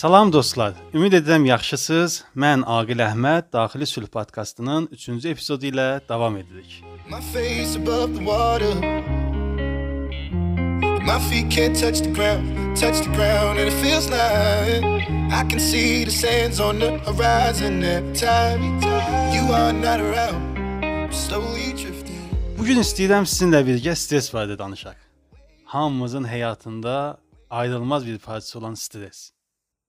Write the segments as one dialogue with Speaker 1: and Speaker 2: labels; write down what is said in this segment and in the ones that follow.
Speaker 1: Salam dostlar. Ümid edirəm yaxşısınız. Mən Aqil Əhməd Daxili Sülh podkastının 3-cü epizodu ilə davam edirik. My face above the water. My feet can't touch the ground, touch the ground and it feels like I can see the sands on the horizon every time you are not around. Slowly drifting. Bu gün istəyirəm sizinlə birgə stres barədə danışaq. Hamımızın həyatında ayrılmaz bir parçası olan stres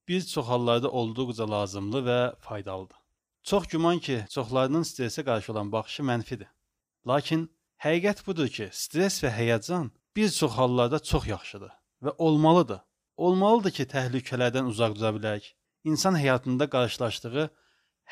Speaker 1: bir çox hallarda olduqca lazımlı və faydalıdır. Çox güman ki, çoxlarının stressə qarşı olan baxışı mənfidir. Lakin həqiqət budur ki, stres və həyəcan bir çox hallarda çox yaxşıdır və olmalıdır. Olmalıdır ki, təhlükələrdən uzaq dura bilək. İnsan həyatında qarşılaşdığı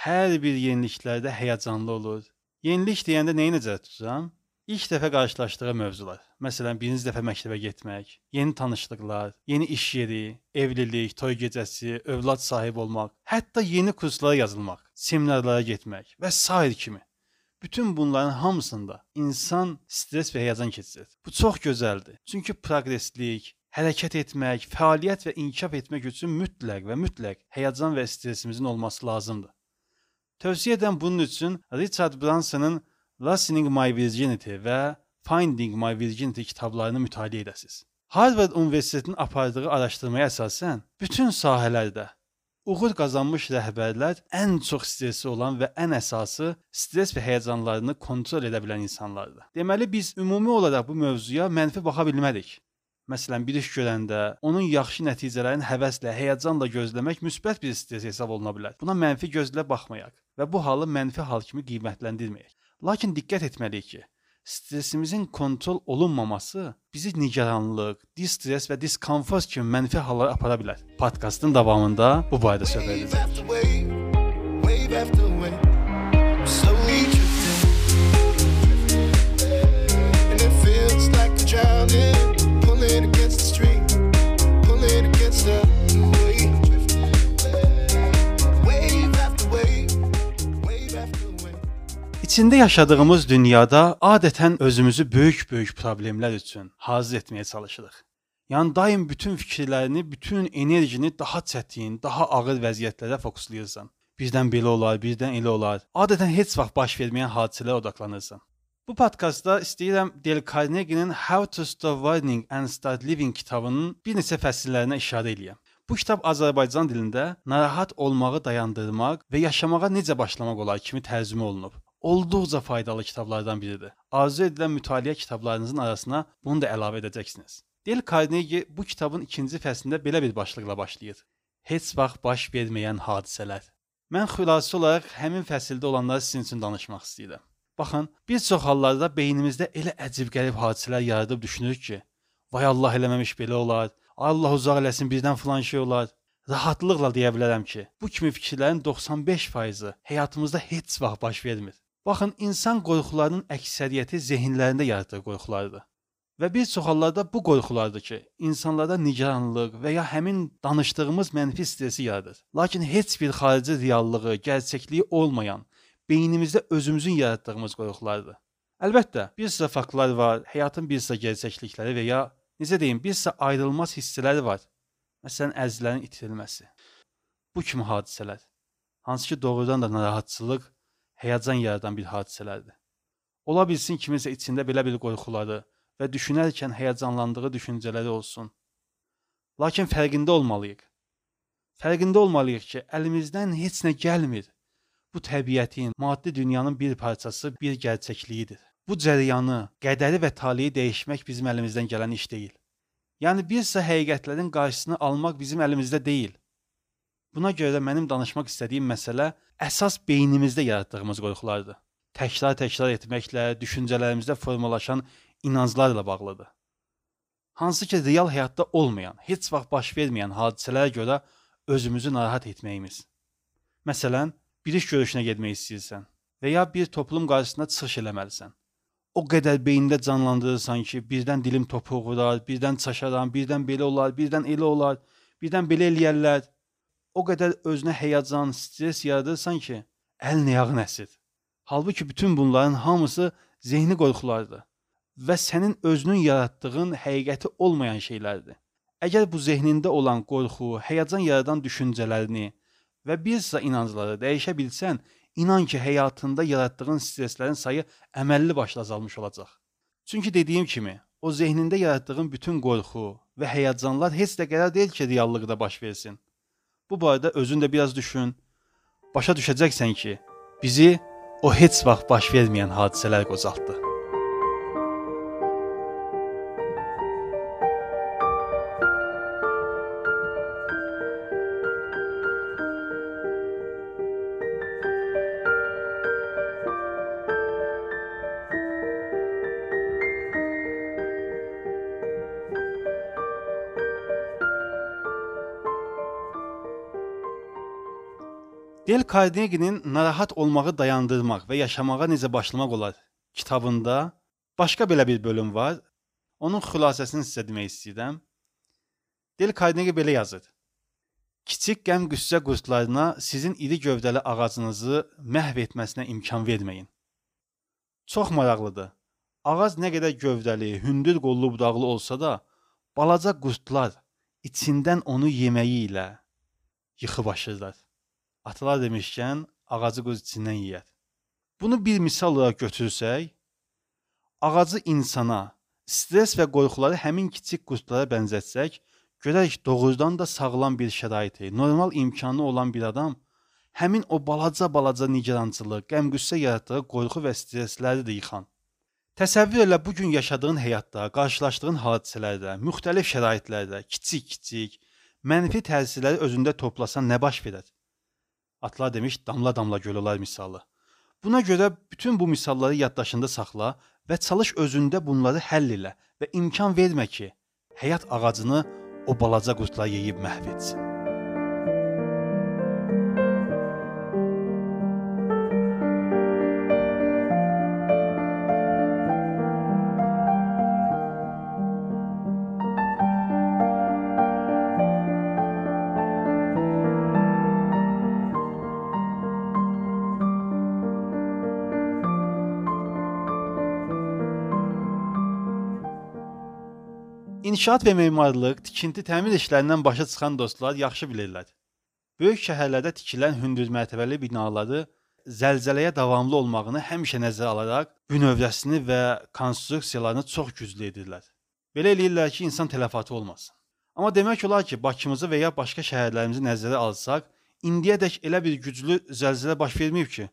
Speaker 1: hər bir yeniliklərdə həyəcanlı olur. Yenilik deyəndə nəyi nəzərdə tuturam? İlk dəfə qarşılaşdığı mövzular. Məsələn, birinci dəfə məktəbə getmək, yeni tanışlıqlar, yeni iş yeri, evlilik, toy gecəsi, övlad sahibi olmaq, hətta yeni kurslara yazılmaq, seminarlara getmək və sair kimi. Bütün bunların hamısında insan stres və həyəcan keçirir. Bu çox gözəldir. Çünki proqreslik, hərəkət etmək, fəaliyyət və inkişaf etmək üçün mütləq və mütləq həyəcan və stresimizin olması lazımdır. Tövsiyə edirəm bunun üçün Richard Bransonun Listening My Virginity və Finding My Virginity kitablarını mütaliə edəsiniz. Harvard Universitetinin apardığı araşdırmaya əsasən bütün sahələrdə uğur qazanmış rəhbərlər ən çox stressi olan və ən əsası stres və həyəcanlarını kontrol edə bilən insanlardır. Deməli biz ümumi olaraq bu mövzuya mənfi baxa bilmərik. Məsələn, bir iş görəndə onun yaxşı nəticələrini həvəslə, həyəcanla gözləmək müsbət bir stres hesab oluna bilər. Buna mənfi gözlə baxmayaq və bu halı mənfi hal kimi qiymətləndirməyək. Lakin diqqət etməliyik ki, stresimizin kontrol olunmaması bizi nigaranlıq, distres və diskomfort kimi mənfi hallara apara bilər. Podkastın davamında bu barədə söhbət edəcəyik. Drowning, İçində yaşadığımız dünyada adətən özümüzü böyük-böyük problemlər üçün hazır etməyə çalışırıq. Yəni daim bütün fikirlərini, bütün enerjini daha çətin, daha ağır vəziyyətlərə fokuslayırsan. Birdən belə olar, birdən elə olar. Adətən heç vaxt baş verməyən hadisələrə odaqlanırsan. Bu podkastda istəyirəm Dale Carnegie-nin How to Stop Worrying and Start Living kitabının bir neçə fəsillərinə işarə eləyəm. Bu kitab Azərbaycan dilində narahat olmağı dayandırmaq və yaşamağa necə başlamaq olar kimi tərcümə olunub olduqca faydalı kitablardan biridir. Arzu edilən mütaliə kitablarınızın arasına bunu da əlavə edəcəksiniz. Dale Carnegie bu kitabın ikinci fəslində belə bir başlıqla başlayır. Heç vaxt baş verməyən hadisələr. Mən xülasə olaraq həmin fəsildə olanları sizin üçün danışmaq istəyirəm. Baxın, bir çox hallarda beynimizdə elə əcib-qərib hadisələr yaradıb düşünürük ki, vay Allah eləməmiş belə olar, Allah uzaq eləsin birdən filan şey olar. Rahatlıqla deyə bilərəm ki, bu kimi fikirlərin 95%-i həyatımızda heç vaxt baş vermir. Baxın, insan qorxularının əksəriyyəti zehinlərində yaratdığı qorxulardır. Və bir çox hallarda bu qorxulardır ki, insanlarda nigaranlıq və ya həmin danışdığımız mənfi stresi yaradır. Lakin heç bir xarici reallığı, gerçəkliyi olmayan, beynimizdə özümüzün yaratdığımız qorxulardır. Əlbəttə, bir sıra faktlar var, həyatın bir sıra gerçəklikləri və ya necə deyim, bir sıra ayrılmaz hissələri var. Məsələn, əzizlərin itirilməsi. Bu kimi hadisələr, hansı ki, doğrudan da narahatçılıq həyəcan yaradan bir hadisələrdir. Ola bilsin kiminsə içində belə bir qorxuları və düşünərkən həyəcanlandığı düşüncələri olsun. Lakin fərqində olmalıyıq. Fərqində olmalıyıq ki, əlimizdən heç nə gəlmir. Bu təbiətin, maddi dünyanın bir parçası, bir gerçəkliyidir. Bu cərəyanı, qədəri və taleyi dəyişmək bizim əlimizdən gələn iş deyil. Yəni bir sıra həqiqətlərin qarşısını almaq bizim əlimizdə deyil. Buna görə də mənim danışmaq istədiyim məsələ əsas beynimizdə yaratdığımız qorxulardır. Təkrar-təkrar etməklə, düşüncələrimizdə formalaşan inanclarla bağlıdır. Hansı ki, real həyatda olmayan, heç vaxt baş verməyən hadisələrə görə özümüzü narahat etməyimiz. Məsələn, bir iş görüşünə getmək istəyirsən və ya bir toplum qarşısında çıxış eləməlisən. O qədər beynində canlandırırsan ki, birdən dilim topuq vurar, birdən çaşaram, birdən belə olar, birdən elə olar, birdən belə eləyərlər o qədər özünə həyəcan, stres yaradırsan ki, əlin ayağın əsir. Halbuki bütün bunların hamısı zehni qorxulardır və sənin özünün yaratdığın həqiqəti olmayan şeylərdir. Əgər bu zehnində olan qorxu, həyəcan yaradan düşüncələrini və bir sıra inancları dəyişə bilsən, inan ki, həyatında yaratdığın stresslərin sayı əməlli başlı azalmış olacaq. Çünki dediyim kimi, o zehnində yaratdığın bütün qorxu və həyəcanlar heç də qərar deyil ki, reallıqda baş versin. Bu barədə özün də biraz düşün. Başa düşəcəksən ki, bizi o heç vaxt baş verməyən hadisələr qocaltdı. Del Carnegie'nin Narahat olmağı dayandırmaq və yaşamağa necə başlamaq olar kitabında başqa belə bir bölüm var. Onun xülasəsini sizə demək istəyirəm. Del Carnegie belə yazır. Kiçik qəm qüssə qurtlarına sizin iri gövdəli ağacınızı məhv etməsinə imkan verməyin. Çox maraqlıdır. Ağac nə qədər gövdəli, hündür qollu budaqlı olsa da, balaca qurtlar içindən onu yeməyi ilə yıxıb aşırlar. Atalar demişkən, ağacı quz içindən yeyər. Bunu bir misal olaraq götürsək, ağacı insana, stress və qorxuları həmin kiçik qurtlara bənzətsək, görərik doğrudan da sağlam bir şəraiti, normal imkanı olan bir adam həmin o balaca-balaca nigarançılıq, qəm-qüssə yaratdığı qorxu və stressləri də yıxan. Təsəvvür elə bu gün yaşadığın həyatda, qarşılaşdığın hadisələrdə, müxtəlif şəraitlərdə kiçik-kiçik mənfi təsirləri özündə toplasan nə baş verər? Atlar demiş damla-damla göl olar misalı. Buna görə bütün bu misalları yaddaşında saxla və çalış özündə bunları həll elə və imkan vermə ki, həyat ağacını o balaca qurtlar yeyib məhv etsin. İnşaat və memarlıq, tikinti, təmir işlərindən başa çıxan dostlar yaxşı bilirlər. Böyük şəhərlərdə tikilən hündür mərtəbəli binaları zəlzələyə davamlı olmağını həmişə nəzərə alaraq bünövrəsini və konstruksiyalarını çox güclü edirlər. Belə eləyirlər ki, insan tələfatı olmasın. Amma demək olar ki, Bakımızı və ya başqa şəhərlərimizi nəzərə alsaq, indiyədək elə bir güclü zəlzələ baş verməyib ki,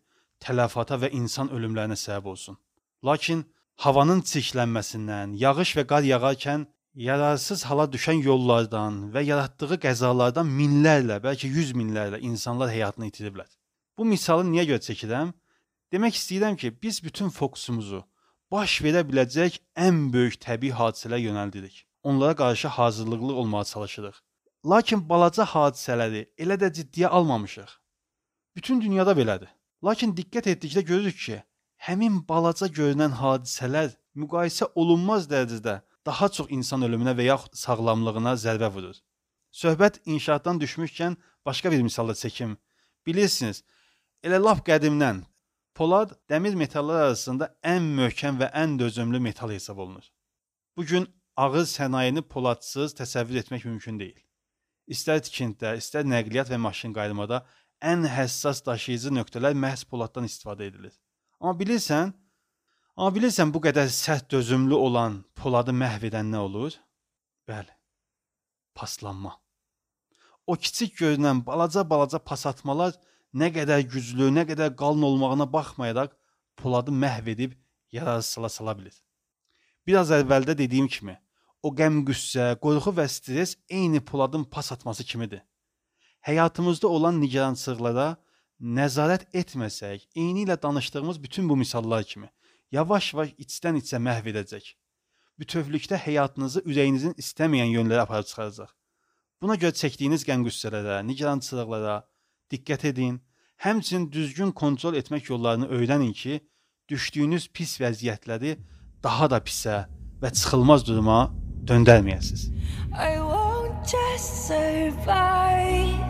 Speaker 1: tələfata və insan ölümlərinə səbəb olsun. Lakin havanın çirklənməsindən, yağış və qar yağarkən yararsız hala düşən yollardan və yaratdığı qəzalardan minlərlə, bəlkə 100 minlərlə insanlar həyatını itiriblər. Bu misalı niyə görə çəkirəm? Demək istəyirəm ki, biz bütün fokusumuzu baş verə biləcək ən böyük təbii hadisələrə yönəldirik. Onlara qarşı hazırlıqlı olmağa çalışırıq. Lakin balaca hadisələri elə də ciddiyə almamışıq. Bütün dünyada belədir. Lakin diqqət etdikdə görürük ki, həmin balaca görünən hadisələr müqayisə olunmaz dərəcədə daha çox insan ölümünə və yaxud sağlamlığına zərbə vurur. Söhbət inşaatdan düşmüşkən başqa bir misal da çəkim. Bilirsiniz, elə lap qədimdən polad dəmir metallar arasında ən möhkəm və ən dözümlü metal hesab olunur. Bu gün ağır sənayeni poladsız təsəvvür etmək mümkün deyil. İstər tikintidə, istər nəqliyyat və maşın qayrmada ən həssas daşıyıcı nöqtələr məhz poladdan istifadə edilir. Amma bilirsən, Amma bilirsən bu qədər sərt dözümlü olan poladı məhv edən nə olur? Bəli. Paslanma. O kiçik görünən balaca-balaca pasatmalar nə qədər güclü, nə qədər qalın olmağına baxmayaraq poladı məhv edib yararsız sala bilir. Biraz əvvəldə dediyim kimi, o qəm-qüssə, qorxu və stress eyni poladın pas atması kimidir. Həyatımızda olan nigarançılıqlara nəzarət etməsək, eyni ilə danışdığımız bütün bu misallar kimi yavaş-yavaş içdən içə məhv edəcək. Bütövlükdə həyatınızı ürəyinizin istəməyən yönlərə aparıb çıxaracaq. Buna görə çəkdiyiniz qəm-qüssələrə, nigarançılıqlara diqqət edin. Həmçinin düzgün kontrol etmək yollarını öyrənin ki, düşdüyünüz pis vəziyyətləri daha da pisə və çıxılmaz duruma döndərməyəsiniz. I won't just survive.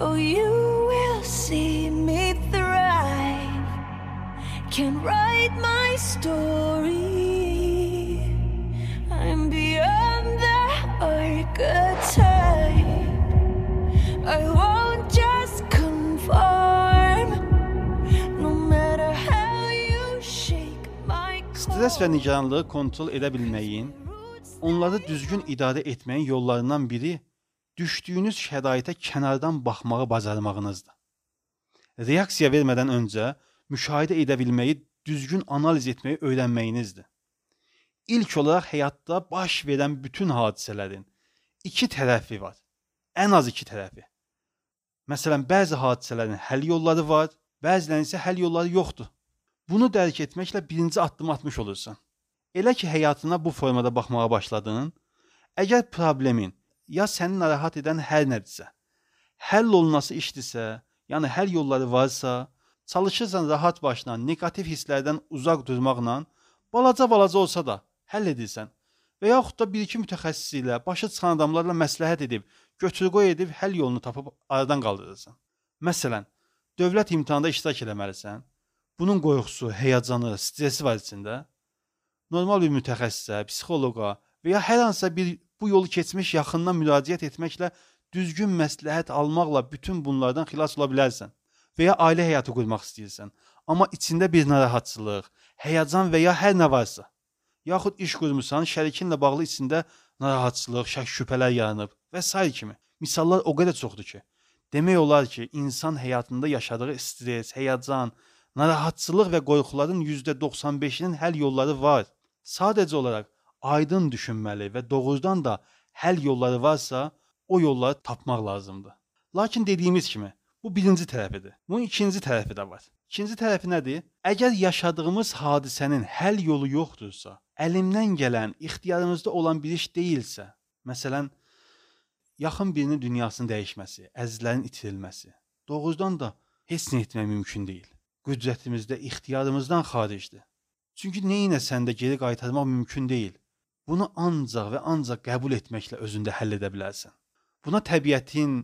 Speaker 1: Oh, you will see me thrive can write my story. I'm beyond the archetype.
Speaker 2: I won't just conform, no matter how you shake my Stres
Speaker 1: və nigaranlığı kontrol edə bilməyin, onları düzgün idarə etməyin yollarından biri düşdüyünüz şəraitə kənardan baxmağı bacarmağınızdır. Reaksiya vermədən öncə müşahidə edə bilməyi, düzgün analiz etməyi öyrənməyinizdir. İlk olaraq həyatda baş verən bütün hadisələrin iki tərəfi var. Ən az iki tərəfi. Məsələn, bəzi hadisələrin həll yolları var, bəzilərinin isə həll yolları yoxdur. Bunu dərk etməklə birinci addım atmış olursan. Elə ki həyatına bu formada baxmağa başladın, əgər problemin ya səni narahat edən hər nədirsə, həll olunması işdirsə, yəni həll yolları varsa, çalışırsan rahat başla neqativ hisslərdən uzaq durmaqla balaca-balaca olsa da həll edirsən və yaxud da bir-iki mütəxəssis ilə, başa çıxan adamlarla məsləhət edib, götür-qoy edib həll yolunu tapıb aradan qaldırırsan. Məsələn, dövlət imtahanında iştirak etməlisən. Bunun qorxusu, həyəcanı, stressi var içində. Normal bir mütəxəssisə, psixoloqa və ya hər hansısa bir bu yolu keçmiş yaxından müraciət etməklə düzgün məsləhət almaqla bütün bunlardan xilas ola bilərsən. Və ya ailə həyatı qurmaq istəyirsən, amma içində bir narahatçılıq, həyəcan və ya hər nə varsa, yaxud iş qurmusan, şərikinlə bağlı içində narahatçılıq, şək şübhələr yaranıb və s. kimi. Misallar o qədər çoxdur ki, demək olar ki, insan həyatında yaşadığı stres, həyəcan, narahatçılıq və qorxuların %95-inin həll yolları var. Sadəcə olaraq aydın düşünməli və doğrudan da həll yolları varsa, o yolları tapmaq lazımdır. Lakin dediyimiz kimi, bu birinci tərəfidir. Bunun ikinci tərəfi də var. İkinci tərəfi nədir? Əgər yaşadığımız hadisənin həll yolu yoxdursa, əlimdən gələn, ixtiyarımızda olan bir iş deyilsə, məsələn, yaxın birinin dünyasının dəyişməsi, əzizlərin itirilməsi, doğrudan da heç nə etmək mümkün deyil. Qüdrətimizdə, ixtiyarımızdan xaricdir. Çünki nə etsən də geri qaytarmaq mümkün deyil. Bunu ancaq və ancaq qəbul etməklə özündə həll edə bilərsən. Buna təbiətin,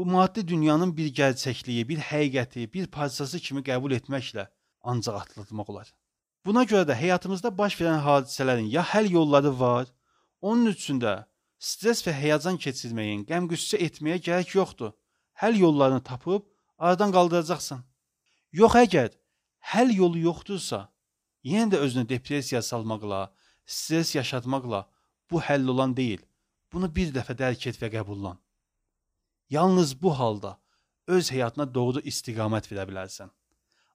Speaker 1: bu maddi dünyanın bir gerçəkliyi, bir həqiqəti, bir parçası kimi qəbul etməklə ancaq atlatmaq olar. Buna görə də həyatımızda baş verən hadisələrin ya həll yolları var, onun üçün də stres və həyəcan keçirməyin, qəm-qüssə etməyə gərək yoxdur. Həll yollarını tapıb aradan qaldıracaqsan. Yox əgər həll yolu yoxdursa, yenə də özünü depressiyaya salmaqla, stres yaşatmaqla bu həll olan deyil. Bunu bir dəfə dərk et və qəbullan. Yalnız bu halda öz həyatına doğru istiqamət verə bilərsən.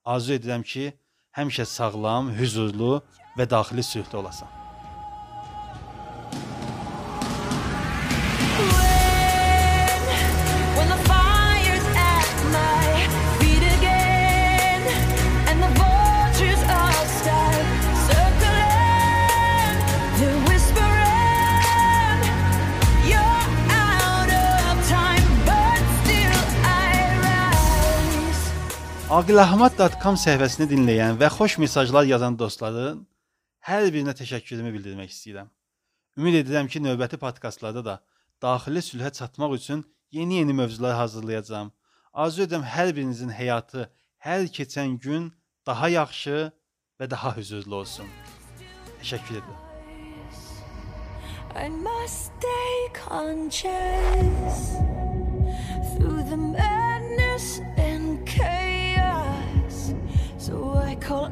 Speaker 1: Arzu edirəm ki, həmişə sağlam, huzurlu və daxili sülhdə olasan. Aqilahmad.com səhifəsini dinləyən və xoş mesajlar yazan dostların hər birinə təşəkkürümü bildirmək istəyirəm. Ümid edirəm ki, növbəti podkastlarda da daxili sülhə çatmaq üçün yeni-yeni mövzular hazırlayacağam. Arzu edirəm hər birinizin həyatı hər keçən gün daha yaxşı və daha huzurlu olsun. Təşəkkür edirəm. I must stay conscious through the So I call